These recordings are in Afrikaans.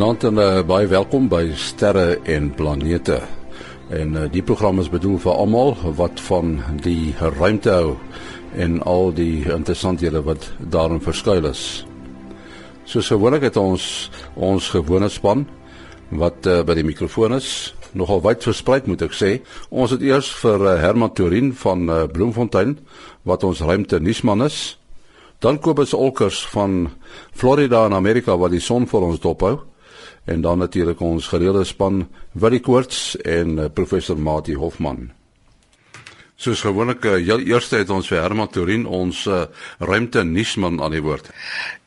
Goeienaand en uh, baie welkom by Sterre en Planete. En uh, die program is bedoel vir almal wat van die ruimte hou en al die interessanthede wat daarin verskuil is. Soos gewoonlik het ons ons gewone span wat uh, by die mikrofoon is, nogal wyd versprei moet ek sê. Ons het eers vir uh, Herman Turin van uh, Bloemfontein wat ons ruimte nuusman is. Dan Kobus Olkers van Florida in Amerika wat die son vir ons dophou en dan natuurlik ons gereelde span Willie Koorts en uh, professor Mati Hofman. Soos gewoonlik, uh, heel eerste het ons vir Herman Turin ons uh, ruimte nuusman aan die woord.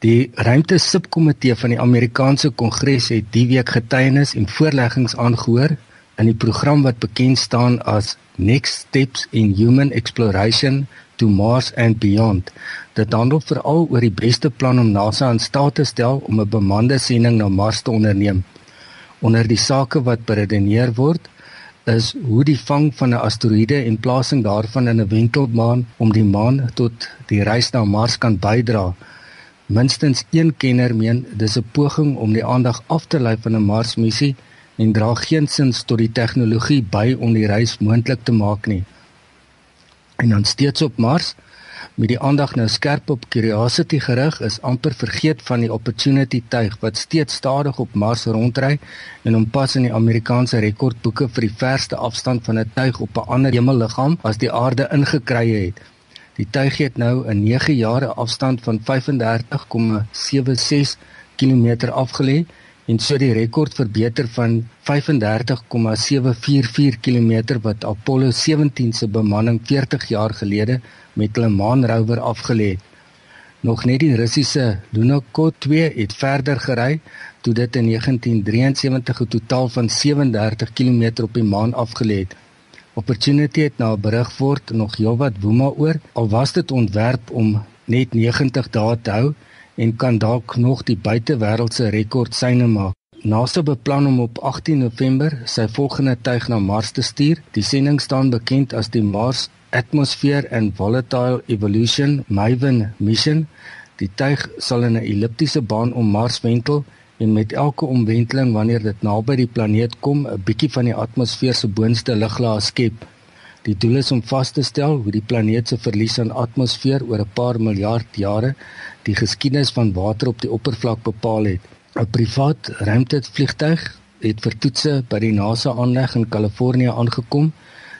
Die ruimte subkomitee van die Amerikaanse Kongres het die week getuienis en voorleggings aangehoor in die program wat bekend staan as Next Steps in Human Exploration to Mars and Beyond. Dit handel veral oor die beste plan om NASA in staat te stel om 'n bemande sending na Mars te onderneem. Onder die sake wat beredeneer word, is hoe die vang van 'n asteroïde en plasing daarvan in 'n wentelbaan om die maan tot die reis na Mars kan bydra. Minstens een kenner meen dis 'n poging om die aandag af te lei van 'n Marsmissie en dra geensins tot die tegnologie by om die reis moontlik te maak nie en dan steeds op Mars met die aandag nou skerp op Curiosity gerig is amper vergeet van die Opportunity tuig wat steeds stadig op Mars rondry en hom pas in die Amerikaanse rekordboeke vir die verste afstand van 'n tuig op 'n ander hemelliggaam as die aarde ingekry het. Die tuig het nou 'n 9 jare afstand van 35,76 km afgelê en so die rekord verbeter van 35,744 km wat Apollo 17 se bemanning 40 jaar gelede met hulle maanrower afgelê het. Nog net die Russiese Lunokhod 2 het verder gery toe dit in 1973 'n totaal van 37 km op die maan afgelê het. Opportunity het na 'n berig word nog heelwat woema oor al was dit ontwerp om net 90 dae te hou en kan dalk nog die buitewêreldse rekord syne maak. NASA beplan om op 18 November sy volgende tuig na Mars te stuur. Die sending staan bekend as die Mars Atmosphere and Volatile Evolution MAVEN mission. Die tuig sal in 'n elliptiese baan om Mars wentel en met elke omwenteling wanneer dit naby die planeet kom, 'n bietjie van die atmosfeer se boonste luglaag skep. Die doel is om vas te stel hoe die planeet se verlies aan atmosfeer oor 'n paar miljard jare die geskiedenis van water op die oppervlak bepaal het. 'n Privaat ruimtevliegtuig het vir toetse by die NASA aanleg in Kalifornië aangekom.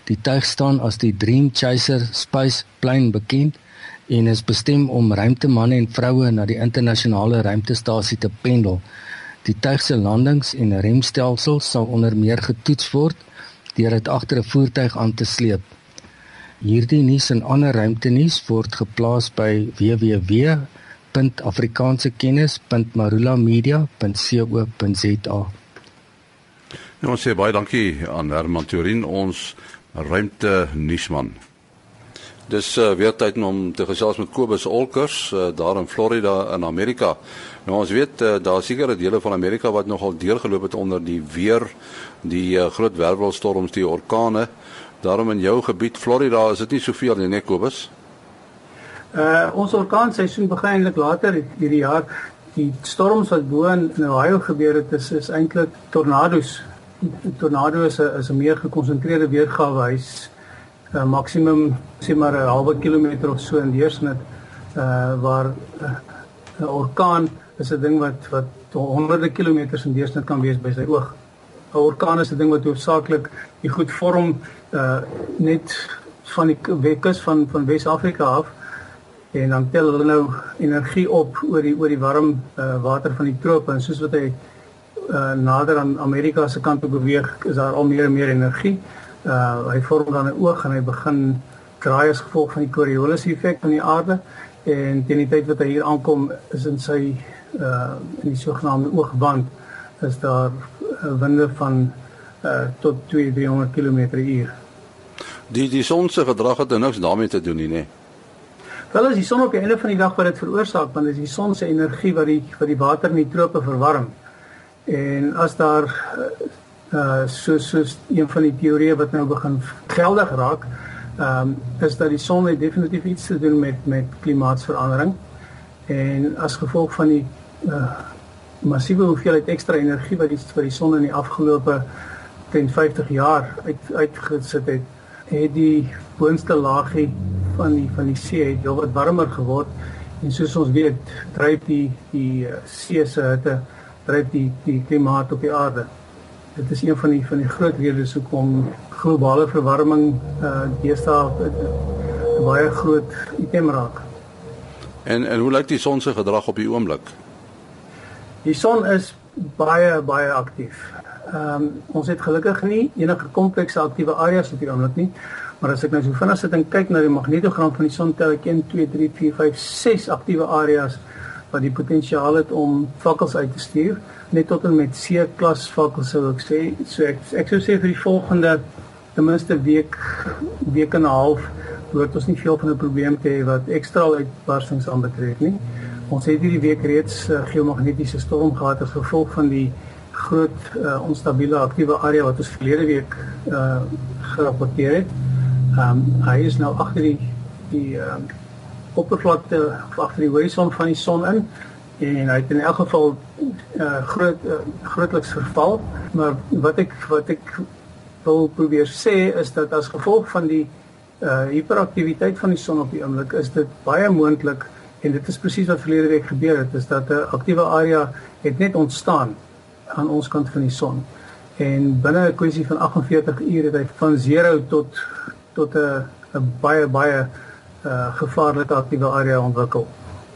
Die tuig staan as die Dream Chaser Space Plane bekend en is bestem om ruimtemanne en vroue na die internasionale ruimtestasie te pendel. Die tuig se landings en remstelsels sal onder meer getoets word deur dit agter 'n voertuig aan te sleep. Hierdie nuus en ander ruimtenuus word geplaas by www.afrikaansekennis.marulamedia.co.za. Nou ons sê baie dankie aan Herman Turin ons ruimte nuusman. Dis uh, weer tyd om te gesels met Kobus Olkers uh, daar in Florida in Amerika. Nou ons weet uh, daar seker dele van Amerika wat nogal deurgeloop het onder die weer die uh, groot wervelstorms, die orkane. Daarom in jou gebied Florida is dit nie soveel nie, nee Kobus. Uh ons orkaanseisoen begin eintlik later hierdie jaar. Die storms wat bo in Ohio gebeur het is, is eintlik tornado's. Tornado is 'n is 'n meer gekonsentreerde weergawe. Hy's uh, maksimum sê maar 'n halwe kilometer of so in deursnit uh waar 'n uh, orkaan is 'n ding wat wat honderde kilometers in deursnit kan wees by sy oog. 'n Orkaan is 'n ding wat hoofsaaklik die goed vorm uh net van die wekkus van van Wes-Afrika af en dan tel hulle nou energie op oor die oor die warm uh water van die trope en soos wat hy uh nader aan Amerika se kant toe beweeg, is daar al meer en meer energie. Uh hy vorm dan 'n oog en hy begin draai as gevolg van die Coriolis effek van die aarde en teen die tyd wat hy hier aankom is in sy uh in die sogenaamde oogwand is daar uh, winde van uh tot 200 km/h. Die die son se gedrag het niks daarmee te doen nie, nê. Wel as die son op die einde van die dag wat dit veroorsaak, want dit is die son se energie wat die wat die water in die trope verwarm. En as daar uh so so een van die teorieë wat nou begin geldig raak, ehm um, is dat die son het definitief iets te doen met met klimaatsverandering. En as gevolg van die uh massiewe hoeveelheid ekstra energie wat die wat die son in die afgelope 10 50 jaar uit uitgesit het, het die boonste laagie van die van die see het heel wat warmer geword en soos ons weet, dryf die die eh, see se hitte dryf die die klimaat op die aarde. Dit is een van die van die groot redes hoekom globale verwarming uh deesdae 'n baie groot item raak. En en hoe lyk die son se gedrag op die oomblik? Die son is baie baie aktief. Ehm um, ons het gelukkig nie enige komplekse aktiewe areas op die oomblik nie. Maar as ek nou so vinnig sit en kyk na die magnetogram van die son, tel ek 1 2 3 4 5 6 aktiewe areas wat die potensiaal het om vakkels uit te stuur, net tot en met C-klas vakkels sou ek sê. So ek ek sou sê vir die volgende ten minste week week en 'n half behoort ons nie veel van 'n probleem te hê wat ekstra uitbarstings aanbetref nie. Ons het hierdie week reeds uh, geomagnetiese storm gehad as gevolg van die groot uh, onstabiele aktiewe area wat ons verlede week uh, gerapporteer het. Ehm um, hy is nou agter die die um, oppervlakte agter die horison van die son in en hy het in elk geval uh, groot uh, grootliks verval, maar wat ek wat ek wil probeer sê is dat as gevolg van die uh hiperaktiwiteit van die son op die oomblik is dit baie moontlik en dit is presies wat verlede week gebeur het is dat 'n aktiewe area het net ontstaan aan ons kant van die son. En binne 'n kwessie van 48 ure het hy van 0 tot tot 'n 'n baie baie uh gevaarlike aktiewe area ontwikkel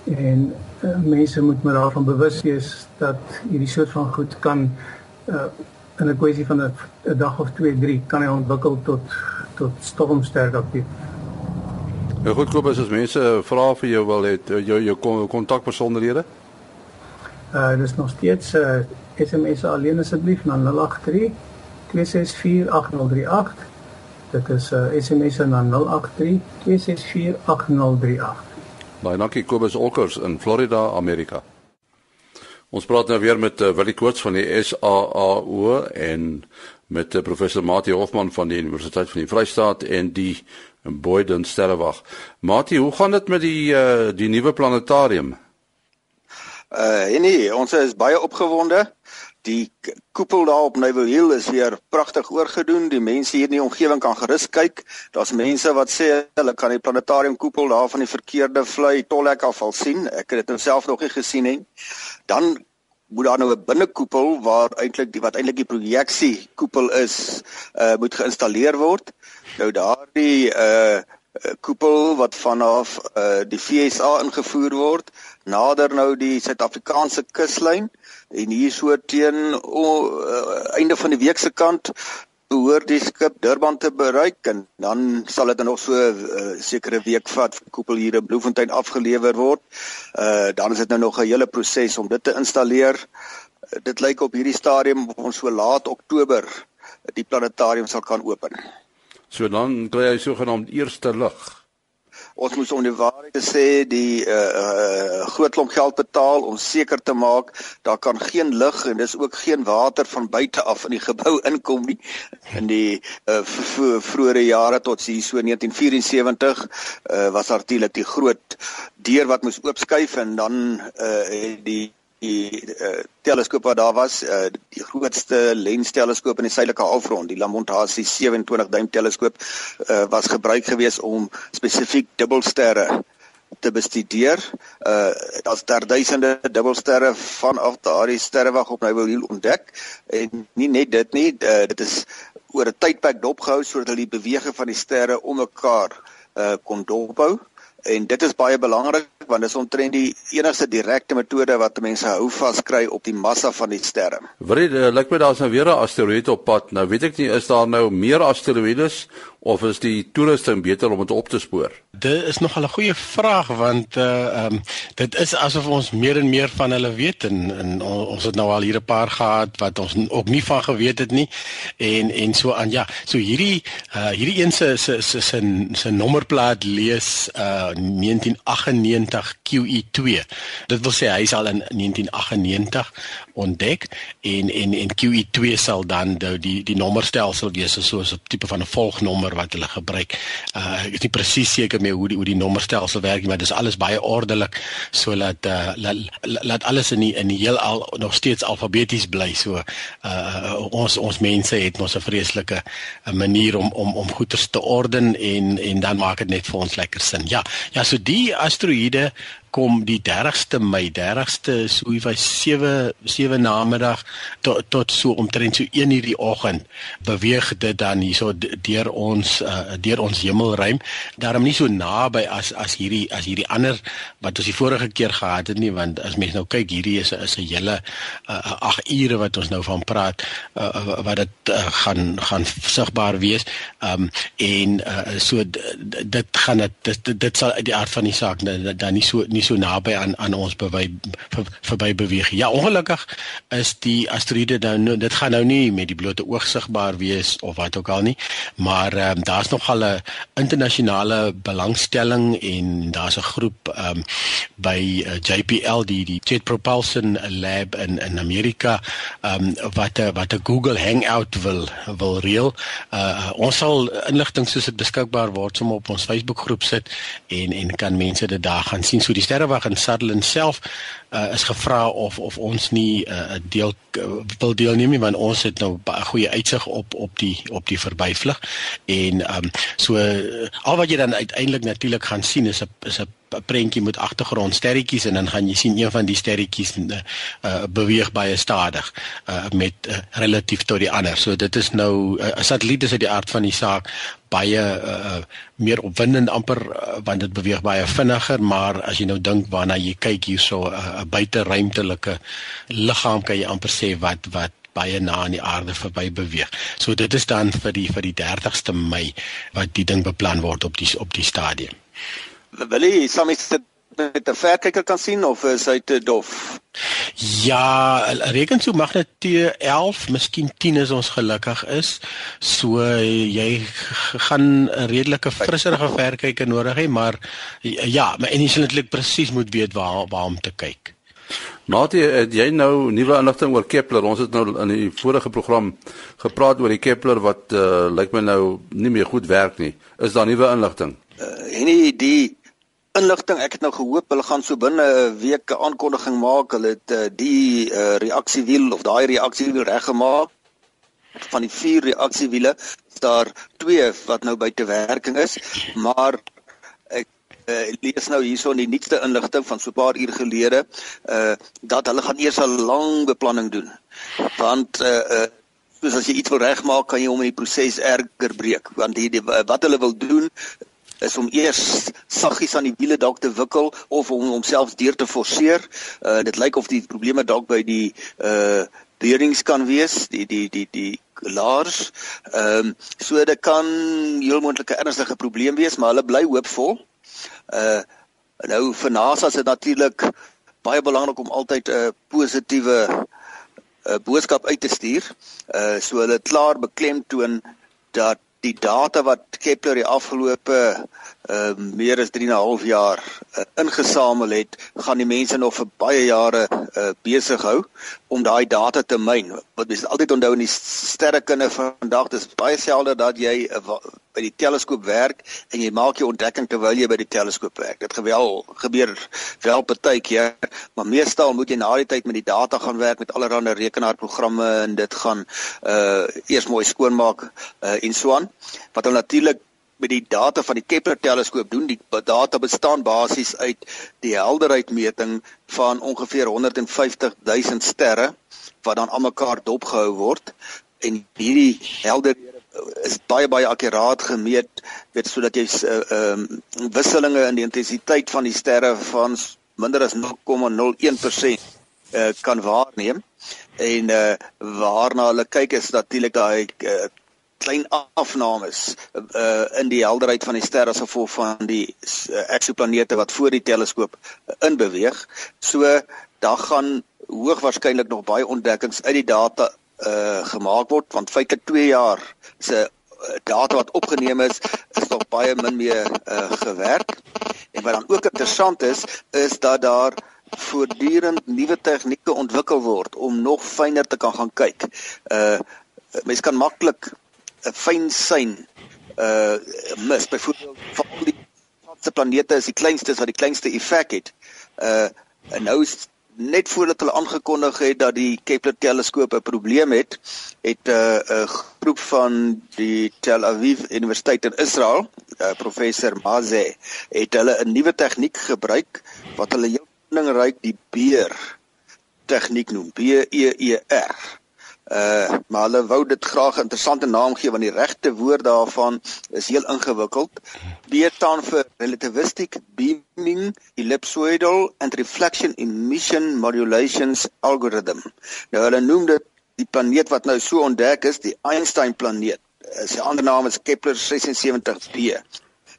en uh, mense moet maar daarvan bewus wees dat hierdie soort van goed kan uh in 'n kwessie van 'n dag of 2, 3 kan hy ontwikkel tot tot stormsterk aktief. Ja goed Kobus, as mense vra vir jou wil het eh, jou jou kontakbesonderhede? Uh dis nog steeds uh SMS alleen asseblief na 083 264 8038. Dit is uh SMS na 083 264 8038. Baie dankie Kobus Olkers in Florida, Amerika. Ons praat nou weer met uh, Willie Koorts van die SAAO en met uh, professor Mati Hofman van die Universiteit van die Vrystaat en die Boyden Sterrewag. Mati, hoe gaan dit met die uh, die nuwe planetarium? Uh nee, ons is baie opgewonde. Die koepel daar op Naval Hill is weer pragtig oorgedoen. Die mense hier in die omgewing kan gerus kyk. Daar's mense wat sê hulle kan die planetarium koepel daar van die verkeerde vlei tollhek af al sien. Ek het dit nou self nog nie gesien nie. Dan moet daar nou 'n binnekoepel waar eintlik die wat eintlik die projeksie koepel is, uh moet geïnstalleer word. Nou daardie uh koepel wat vanaf uh die FSA ingevoer word nader nou die Suid-Afrikaanse kuslyn en hier so teen oh, uh, einde van die week se kant behoort die skip Durban te bereik en dan sal dit nog so 'n uh, sekere week vat vir koepel hier in Bloemfontein afgelewer word. Uh dan is dit nou nog 'n hele proses om dit te installeer. Uh, dit lyk op hierdie stadium ons so laat Oktober die planetarium sal kan open. So dan kry hy sogenaamd eerste lig ons moes om die waarheid te sê die uh, uh groot klomp geld betaal om seker te maak daar kan geen lig en dis ook geen water van buite af in die gebou inkom nie. In die uh vroeëre jare tot hier so 1974 uh was natuurlik die groot deur wat moes oopskuif en dan uh het die die uh, teleskoop wat daar was, uh, die grootste lensteleskoop in die suidelike halfrond, die Lamont-Hassie 27 duim teleskoop, uh, was gebruik gewees om spesifiek dubbelsterre te bestudeer. Uh daar's daar duisende dubbelsterre vanaf daardie sterrewag op Hill ontdek en nie net dit nie, uh, dit is oor 'n tydperk dopgehou sodat hulle die beweging van die sterre om mekaar uh kon dophou en dit is baie belangrik want dit is omtrent die enigste direkte metode wat mense hou vas kry op die massa van die sterre. Dit uh, lyk my daar's nou weer 'n asteroïde op pad. Nou weet ek nie is daar nou meer asteroïdes of is die toerusting beter om dit op te spoor? Dit is nog 'n goeie vraag want uh ehm um, dit is asof ons meer en meer van hulle weet en, en ons het nou al hier 'n paar gehad wat ons ook nie van geweet het nie en en so aan ja so hierdie uh hierdie een se se se se, se nommerplaat lees uh 1998 QE2 dit wil sê hy is al in 1998 ontdek en en en QE2 sal dan die die nommerstelsel wees soos 'n tipe van 'n volgnommer wat hulle gebruik. Uh ek is nie presies seker mee hoe die hoe die nommerstelsel werk nie, maar dis alles baie ordelik sodat uh laat, laat alles in die in die heelal nog steeds alfabeties bly. So uh ons ons mense het mos 'n vreeslike 'n manier om om om goeders te orden en en dan maak dit net vir ons lekker sin. Ja, ja, so die asteroïde kom die 30ste Mei, 30ste so wie was 7 7 namiddag tot tot so omtrent so 1 uur die oggend beweeg dit dan hierso deur ons uh, deur ons hemelruim. Daarom nie so naby as as hierdie as hierdie ander wat ons die vorige keer gehad het nie, want as mens nou kyk, hierdie is is 'n hele 8 uh, ure wat ons nou van praat uh, wat dit uh, gaan gaan sigbaar wees. Um en uh, so dit gaan dit, dit sal uit die aard van die saak dan nie so nie so naby aan aan ons verby verby beweeg. Ja, ongelukkig is die asteroïde nou, nou dit gaan nou nie met die blote oog sigbaar wees of wat ook al nie, maar um, daar's nog al 'n internasionale belangstelling en daar's 'n groep um, by uh, eh, JPL die die Jet Propulsion Lab in in Amerika um, wat a, wat 'n Google Hangout wil wil reël. Uh, ons sal inligting soos dit beskikbaar word sommer op ons Facebook groep sit en en kan mense dit daar gaan sien so die sterrewag in Sutherland self uh, is gevra of of ons nie 'n uh, deel uh, wil deelneem nie want ons het nou 'n goeie uitsig op op die op die verbyvlug en um, so uh, al wat jy dan uiteindelik natuurlik gaan sien is 'n is 'n prentjie met agtergrond sterretjies en dan gaan jy sien een van die sterretjies uh, beweeg baie stadig uh, met uh, relatief tot die ander. So dit is nou 'n uh, satelliet is uit die aard van die saak baie uh, meer opwindend amper uh, want dit beweeg baie vinniger, maar as jy nou dink waarna jy kyk hierso 'n uh, buiteruimtelike liggaam kan jy amper sê wat wat baie na aan die aarde verby beweeg. So dit is dan vir die vir die 30ste Mei wat die ding beplan word op die op die stadium. Wil jy sommer met 'n verkyker kan sien of is hy te dof? Ja, reken so magnitude 11, miskien 10 is ons gelukkig is. So jy gaan 'n redelike frisserige verkyker nodig hê, maar ja, maar en jy sal netlik presies moet weet waar waar om te kyk. Natie, het jy nou nuwe inligting oor Kepler? Ons het nou in die vorige program gepraat oor die Kepler wat uh, lyk my nou nie meer goed werk nie. Is daar nuwe inligting? Uh, en die inligting. Ek het nou gehoop hulle gaan so binne 'n week 'n aankondiging maak. Hulle het uh, die uh, reaksiewiel of daai reaksiewiel reggemaak. Van die vier reaksiewiele is daar twee wat nou buite werking is, maar ek uh, lees nou hierso in die nuutste inligting van so 'n paar uur gelede uh dat hulle gaan eers 'n lang beplanning doen. Want uh, uh soos as jy iets wil regmaak, kan jy hom in die proses erger breek, want die, die wat hulle wil doen is om eers saggies aan die wiele dalk te wikkel of om homself deur te forceer. Uh dit lyk of die probleme dalk by die uh bearings kan wees, die die die die laars. Ehm um, so dit kan heel moontlik 'n ernstige probleem wees, maar hulle bly hoopvol. Uh nou vir NASA is dit natuurlik baie belangrik om altyd 'n positiewe 'n uh, boodskap uit te stuur. Uh so hulle klaar beklemtoon dat die data wat Kepler die afgelope uh, meer as 3 en 'n half jaar uh, ingesamel het, gaan die mense nog vir baie jare uh, besig hou om daai data te myn. Wat mens altyd onthou in die sterrekunde van vandag, dis baie selde dat jy uh, by die teleskoop werk en jy maak jou ontdekking terwyl jy by die teleskoop werk. Dit gebeur gebeur wel partykeer, maar meestal moet jy na die tyd met die data gaan werk met allerlei rekenaarprogramme en dit gaan uh eers mooi skoonmaak uh en so aan. Wat hulle natuurlik met die data van die Kepler teleskoop doen. Die data bestaan basies uit die helderheidmeting van ongeveer 150 000 sterre wat dan almekaar dopgehou word en hierdie helderhede is baie baie akkuraat gemeet weet sodat jy ehm uh, um, wisselinge in die intensiteit van die sterre van minder as 0,01% uh, eh, kan waarneem en uh, waarna hulle kyk is natuurlik daai uh, klein afnames uh, in die helderheid van die sterre as gevolg van die uh, eksoplanete wat voor die teleskoop uh, inbeweeg. So daar gaan hoogwaarskynlik nog baie ontdekkings uit die data uh, gemaak word want feitelik 2 jaar se data wat opgeneem is is nog baie min meer uh, gewerk. En wat dan ook interessant is is dat daar voortdurend nuwe tegnieke ontwikkel word om nog fyner te kan gaan kyk. Uh mens kan maklik 'n fyn sein uh mis. Byvoorbeeld van al die se planete is die kleinste wat die kleinste effek het. Uh en nou net voordat hulle aangekondig het dat die Kepler teleskoop 'n probleem het, het uh, 'n groep van die Tel Aviv Universiteit in Israel, uh, professor Maze, het hulle 'n nuwe tegniek gebruik wat hulle heel vindingryk die beer tegniek noem, B E E R. Uh maar hulle wou dit graag 'n interessante naam gee want die regte woord daarvan is heel ingewikkeld. B staan vir relativistic beaming ellipsoidal and reflection emission modulations algorithm. Nou hulle noem dit die planeet wat nou so ontdek is, die Einstein planeet. Sy ander naam is Kepler 76b.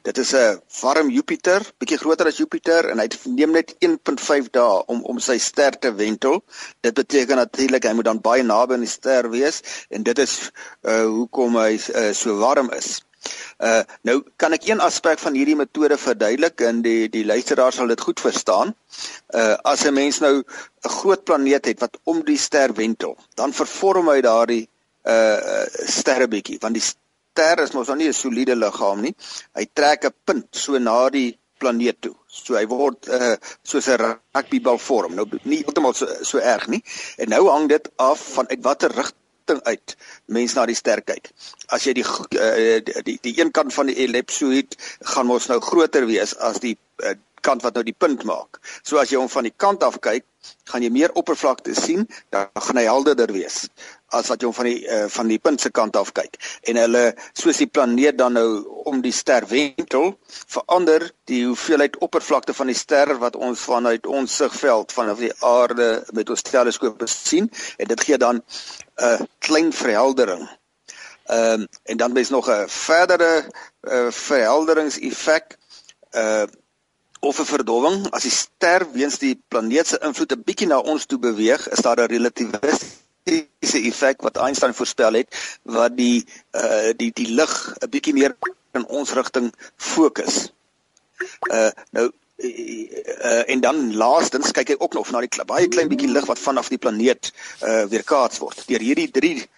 Dit is 'n warm Jupiter, bietjie groter as Jupiter en hy neem net 1.5 dae om om sy ster te wentel. Dit beteken natuurlik hy moet dan baie naby aan die ster wees en dit is uh hoekom hy uh, so warm is. Uh nou kan ek een aspek van hierdie metode verduidelik en die die luisteraar sal dit goed verstaan. Uh as 'n mens nou 'n groot planeet het wat om die ster wentel, dan vervorm hy daardie uh sterre bietjie want die ster is mos nou nie 'n soliede liggaam nie. Hy trek 'n punt so na die planeet toe. So hy word uh soos 'n rugbybal vorm. Nou nie heeltemal so so erg nie. En nou hang dit af van uit watter rigting uit mens na die ster kyk. As jy die uh, die, die die een kant van die ellipsoid gaan mos nou groter wees as die uh, kant wat nou die punt maak. So as jy hom van die kant af kyk, gaan jy meer oppervlakte sien, dan gaan hy helderder wees as wat jy hom van die uh, van die punt se kant af kyk. En hulle soos die planeet dan nou om die ster wentel, verander die hoeveelheid oppervlakte van die ster wat ons vanuit ons sigveld vanaf die aarde met ons teleskoop sien en dit gee dan 'n uh, klein verheldering. Ehm um, en dan is nog 'n verdere uh, verhelderingseffek uh of 'n verdowing as die ster weens die planeet se invloed 'n bietjie na ons toe beweeg, is daar 'n relativistiese fisiese effek wat Einstein voorspel het wat die uh die die lig 'n bietjie meer in ons rigting fokus. Uh nou uh, en dan laastens kyk hy ook nog na die baie klein bietjie lig wat vanaf die planeet uh weerkaats word. Deur hierdie drie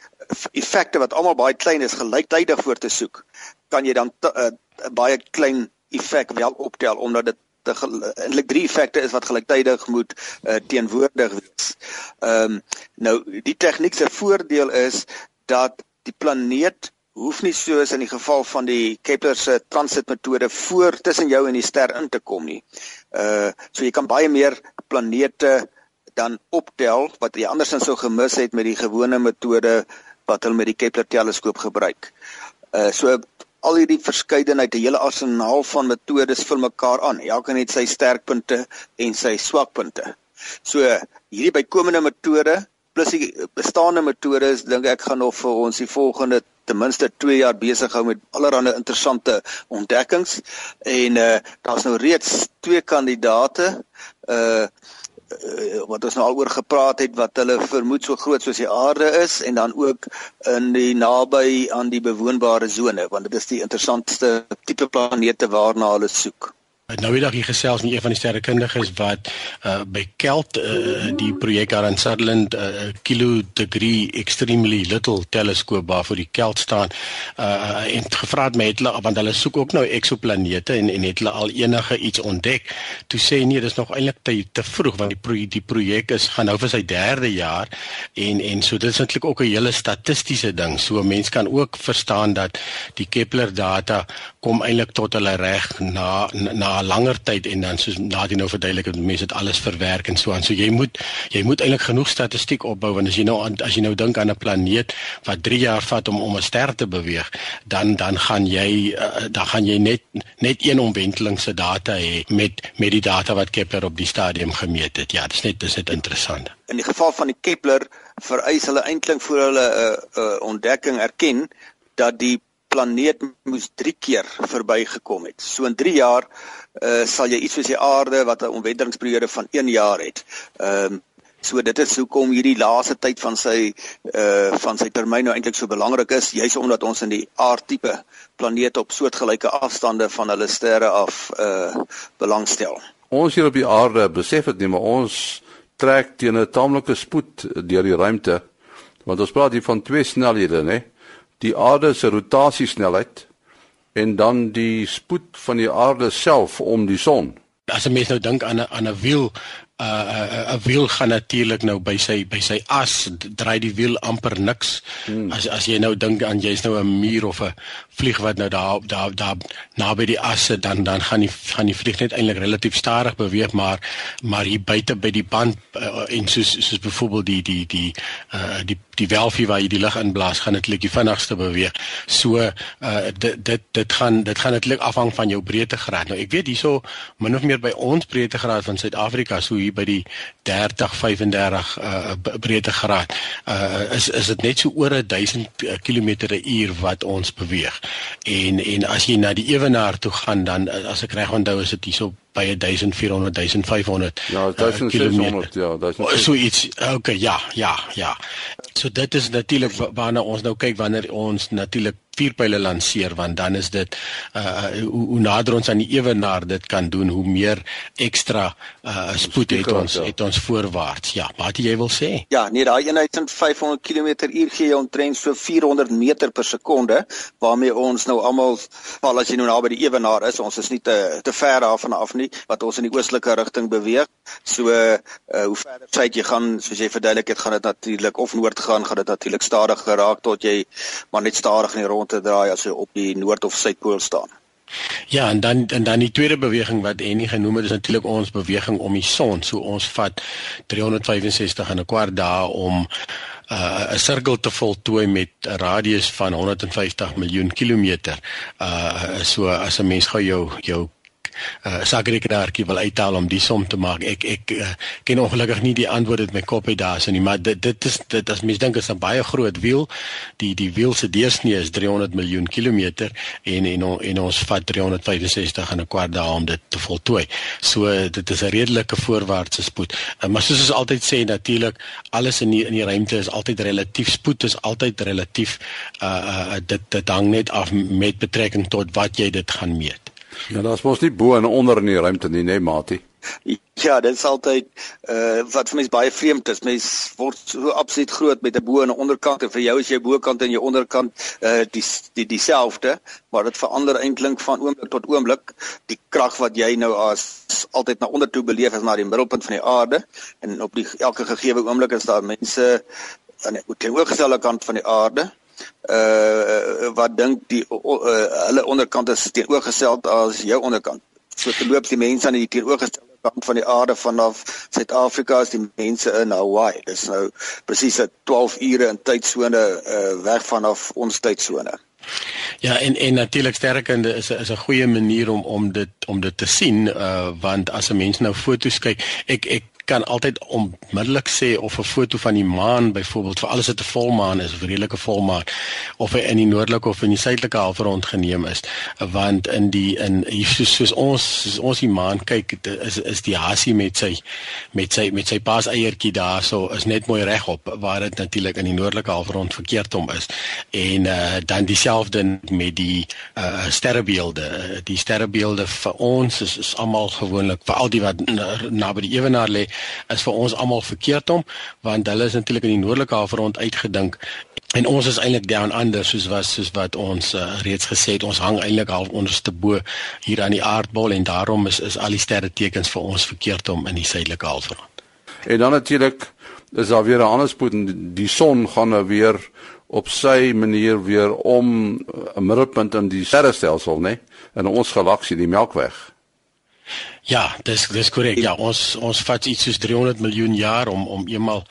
effekte wat almal baie klein is gelyktydig voor te soek, kan jy dan 'n uh, baie klein effek wel optel omdat dit eintlik drie effekte is wat gelyktydig moet uh, teenwoordig wees. Ehm um, nou die tegniek se voordeel is dat die planeet hoef nie soos in die geval van die Kepler se transitmetode voor tussen jou en die ster in te kom nie. Uh so jy kan baie meer planete dan optel wat jy andersins sou gemis het met die gewone metode wat hulle met die Kepler teleskoop gebruik. Uh so al hierdie verskeidenheid, 'n hele arsenaal van metodes vir mekaar aan. Elkeen het sy sterkpunte en sy swakpunte. So hierdie bykomende metode plus die bestaande metodes dink ek gaan nog vir ons die volgende ten minste 2 jaar besig hou met allerlei interessante ontdekkings en uh daar's nou reeds twee kandidate uh uh, wat ons nou al oor gepraat het wat hulle vermoed so groot soos die aarde is en dan ook in die naby aan die bewoonbare sone want dit is die interessantste tipe planete waarna hulle soek. Nou weer hier gesels met een van die sterrekundiges wat uh by Kelt uh die projek daar in Sutherland uh kilo degree extremely little teleskoop waar vir die Kelt staan uh en gevra het my het hulle want hulle soek ook nou eksoplanete en en het hulle al enige iets ontdek. Toe sê nee, dis nog eintlik te, te vroeg want die pro, die projek is gaan nou vir sy derde jaar en en so dit is eintlik ook 'n hele statistiese ding. So mense kan ook verstaan dat die Kepler data kom eintlik tot hulle reg na na 'n langer tyd en dan soos Nadine nou verduidelik het mense dit alles verwerk en so aan. So jy moet jy moet eintlik genoeg statistiek opbou want as jy nou as jy nou dink aan 'n planeet wat 3 jaar vat om om 'n ster te beweeg, dan dan gaan jy uh, dan gaan jy net net een omwenteling se data hê met met die data wat Kepler op die stadium gemeet het. Ja, dis net dis net interessant. In die geval van die Kepler vereis hulle eintlik voor hulle 'n uh, uh, ontdekking erken dat die planeet moes 3 keer verbygekom het. So in 3 jaar uh, sal jy iets soos die aarde wat 'n omwentelingsperiode van 1 jaar het. Ehm um, so dit is hoekom hierdie laaste tyd van sy uh van sy termyn nou eintlik so belangrik is, juis omdat ons in die aardtipe planete op soortgelyke afstande van hulle sterre af uh belangstel. Ons hier op die aarde besef dit nie, maar ons trek teen 'n taamlike spoed deur die ruimte. Want ons praat hier van twee snelhede, né? Die aarde se rotasiesnelheid en dan die spoed van die aarde self om die son. As 'n mens nou dink aan 'n aan 'n wiel, 'n uh, 'n wiel gaan natuurlik nou by sy by sy as draai die wiel amper niks. Hmm. As as jy nou dink aan jy's nou 'n muur of 'n vlieg wat nou daar daar daar naby die asse dan dan gaan die gaan die vlieg net eintlik relatief stadig beweeg maar maar hier buite by die band uh, en soos soos byvoorbeeld die die die uh, die die welfie waar jy die lug inblaas gaan dit net die vinnigste beweeg. So uh, dit dit dit gaan dit gaan netlik afhang van jou breedtegraad. Nou ek weet hierso min of meer by ons breedtegraad van Suid-Afrika so hier by die 30 35 uh, breedtegraad uh, is is dit net so oor 1000 km/h wat ons beweeg en en as jy na die ewenaar toe gaan dan as ek reg onthou is dit hierso by 1400 1500 ja 1600 uh, ja dat is so iets okay ja ja ja. So dit is natuurlik waarna ons nou kyk wanneer ons natuurlik vuurpyle lanseer want dan is dit uh hoe, hoe nader ons aan die ewenaar dit kan doen hoe meer ekstra uh spoed het ons het ons voorwaarts. Ja wat jy wil sê? Ja nee daai 1500 km/h gee jy omtrent so 400 meter per sekonde waarmee ons nou almal val as jy nou naby die ewenaar is ons is nie te te ver daarvan af nie wat ons in die oostelike rigting beweeg. So uh hoe verder suid jy gaan soos jy verduidelik het gaan dit natuurlik of noord gaan gaan dit natuurlik stadiger raak tot jy maar net stadig in die rond te draai as jy op die noord of suidpool staan. Ja, en dan en dan die tweede beweging wat Annie genoem het is natuurlik ons beweging om die son. So ons vat 365 en 'n kwart dae om uh, 'n sirkel te voltooi met 'n radius van 150 miljoen kilometer. Uh so as 'n mens gou jou jou uh, sakrekenaartjie wil uithaal om die som te maak. Ek ek uh, ken ongelukkig nie die antwoord uit my kop uit daarso nie, maar dit dit is dit as mens dink is 'n baie groot wiel. Die die wiel se deursnee is 300 miljoen kilometer en en en ons vat 365 en 'n kwart dae om dit te voltooi. So dit is 'n redelike voorwaartse spoed. Uh, maar soos ons altyd sê natuurlik alles in die in die ruimte is altyd relatief spoed is altyd relatief uh, uh dit dit hang net af met betrekking tot wat jy dit gaan meet. Ja, daar's mos nie bo en onder in die ruimte nie, nee, matie. Ja, dit is altyd uh wat vir my baie vreemd is. Mens word so absoluut groot met 'n bo en 'n onderkant en vir jou is jou bokant en jou onderkant uh die die dieselfde, maar dit verander eintlik van oomblik tot oomblik. Die krag wat jy nou as altyd na onder toe beleef is na die middelpunt van die aarde en op die elke gegeewe oomblik is daar mense aan die teenoorgestelde kant van die aarde uh wat dink die uh, hulle onderkant is teenoorgestel as jou onderkant. So te loop die mense aan die teenoorgestelde kant van die aarde vanaf Suid-Afrika as die mense in Hawaii. Dis nou presies 12 ure in tydsone uh weg vanaf ons tydsone. Ja en en natuurlik sterkende is is 'n goeie manier om om dit om dit te sien uh want as 'n mens nou foto's kyk ek ek kan altyd onmiddellik sê of 'n foto van die maan byvoorbeeld vir alles wat 'n volmaan is of 'n redelike volmaan of hy in die noordelike of in die suidelike halfrond geneem is. Want in die in soos, soos ons soos ons die maan kyk is is die hasie met sy met sy met sy paas eiertjie daarso is net mooi regop waar dit natuurlik in die noordelike halfrond verkeerd om is. En uh, dan dieselfde met die uh, sterrebeelde. Die sterrebeelde vir ons is, is almal gewoonlik vir al die wat naby die ewenaar lê is vir ons almal verkeerd om want hulle is natuurlik in die noordelike halfrond uitgedink en ons is eintlik down under soos was soos wat ons uh, reeds gesê het ons hang eintlik half onderste bo hier aan die aardbol en daarom is is al die sterre tekens vir ons verkeerd om in die suidelike halfrond. En dan natuurlik is daar weer 'n ander spoed en die son gaan nou weer op sy manier weer om 'n middelpunt in die sterrestelsel, né? In ons galaksie, die Melkweg. Ja, dis dis korrek. Ja, ons ons vat iets soos 300 miljoen jaar om om eenmal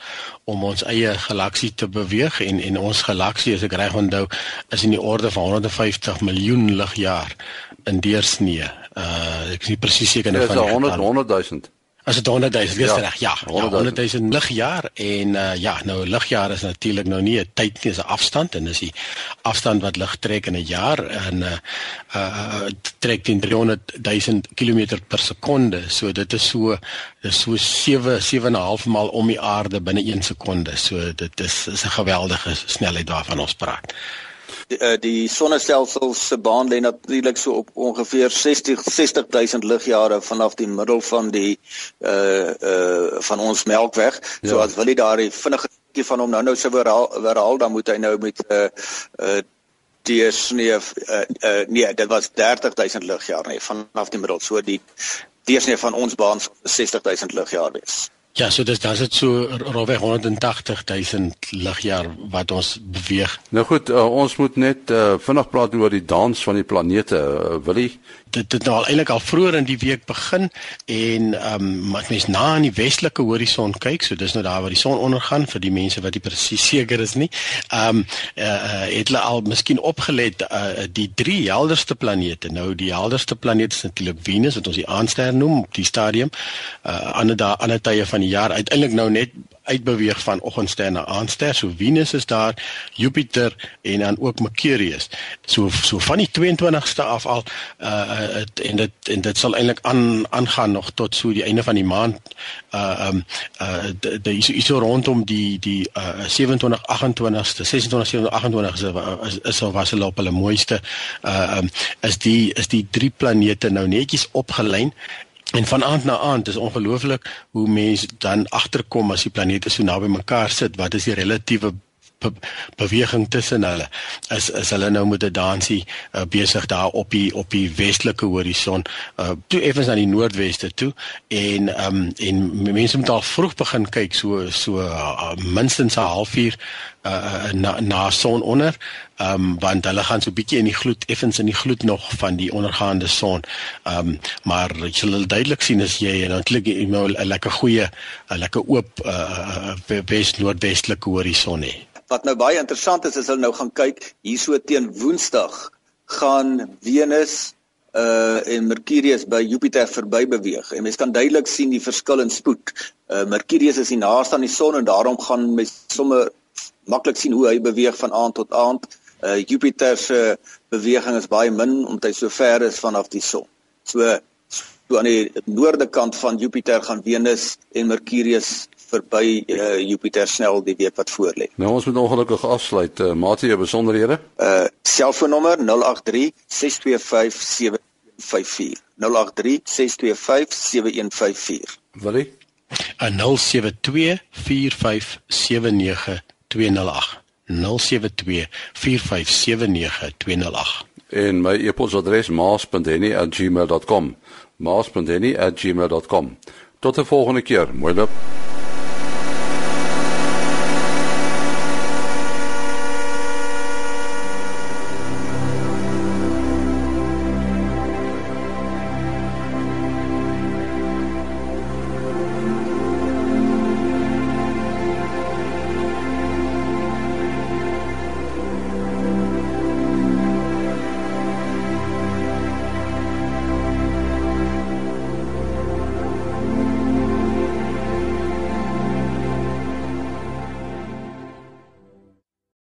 om ons eie galaksie te beweeg en en ons galaksie as ek reg onthou is in die orde van 150 miljoen ligjaar in deursnee. Uh ek is nie presies seker nie van 100 100 000. As dit 100 000 is reg. Ja, 100 000 ja, ligjaar en uh, ja, nou ligjaar is natuurlik nou nie 'n tyd nie, dis 'n afstand en dis die afstand wat lig trek in 'n jaar en uh, uh trek teen 300 000 km per sekonde. So dit is so dis so 7 7.5 maal om die aarde binne 1 sekonde. So dit is is 'n geweldige snelheid waarvan ons praat die, uh, die sonnestelsel se baan lê natuurlik so op ongeveer 60 60000 ligjare vanaf die middel van die uh uh van ons Melkweg. Ja. So as wil jy daar die vinnige bietjie van hom nou nou sou herhaal, herhaal dan moet hy nou met uh uh deursnee uh, uh, nee, dit was 30000 ligjare nee, vanaf die middel. So die deursnee van ons baan 60000 ligjare wees. Ja, so dis dan is dit so rowweg 180 000 ligjaar wat ons beweeg. Nou goed, uh, ons moet net uh, vinnig praat oor die dans van die planete. Uh, wil jy dit dit nou al eintlik al vroeër in die week begin en ehm um, as mens na aan die westelike horison kyk, so dis nou daar waar die son ondergaan vir die mense wat nie presies seker is nie. Ehm um, uh, het hulle al miskien opgelet uh, die drie helderste planete. Nou die helderste planeet is natuurlik Venus wat ons die aandster noem op die stadium. Uh ander dae ander tye van die jaar uiteindelik nou net uitbeweeg van oggendster na aandster. So Venus is daar, Jupiter en dan ook Mercurius. So so van die 22ste af al uh en dit en dit sal eintlik aan aangaan nog tot so die einde van die maand. Uh um uh die is is so rondom die die uh 27 28ste, 26 27 28 is is so was hulle op hulle mooiste uh um is die is die drie planete nou netjies opgelyn En van aand na aand is ongelooflik hoe mense dan agterkom as die planete so naby mekaar sit. Wat is die relatiewe be beweging tussen hulle? Is is hulle nou met 'n dansie uh, besig daar op die op die westelike horison, uh, toe effens aan die noordweste toe en um, en mense moet al vroeg begin kyk so so uh, minstens 'n halfuur uh, na na son onder um, want hulle gaan so bietjie in die gloed effens in die gloed nog van die ondergaande son. Um, maar jy sal duidelik sien as jy en eintlik 'n lekker goeie 'n lekker oop uh, wes noordwestelike horison hê. Wat nou baie interessant is is hulle nou gaan kyk hierso teen Woensdag gaan Venus uh en Mercurius by Jupiter verby beweeg en mens kan duidelik sien die verskil in spoed. Uh Mercurius is die naaste aan die son en daarom gaan mens sommer maklik sien hoe hy beweeg van aand tot aand. Uh Jupiter se beweging is baie min omdat hy so ver is vanaf die son. So so aan die noorde kant van Jupiter gaan Venus en Mercurius verby uh, Jupiter snel die week wat voorlê. Nou ons moet ongelukkig afsluit. Uh, Matie, jou besonderhede? Uh selfoonnommer 083 625 7154. 083 625 7154. Wil jy? 072 4579208 en my e-posadres maas.henny@gmail.com maas.henny@gmail.com tot 'n volgende keer mooi loop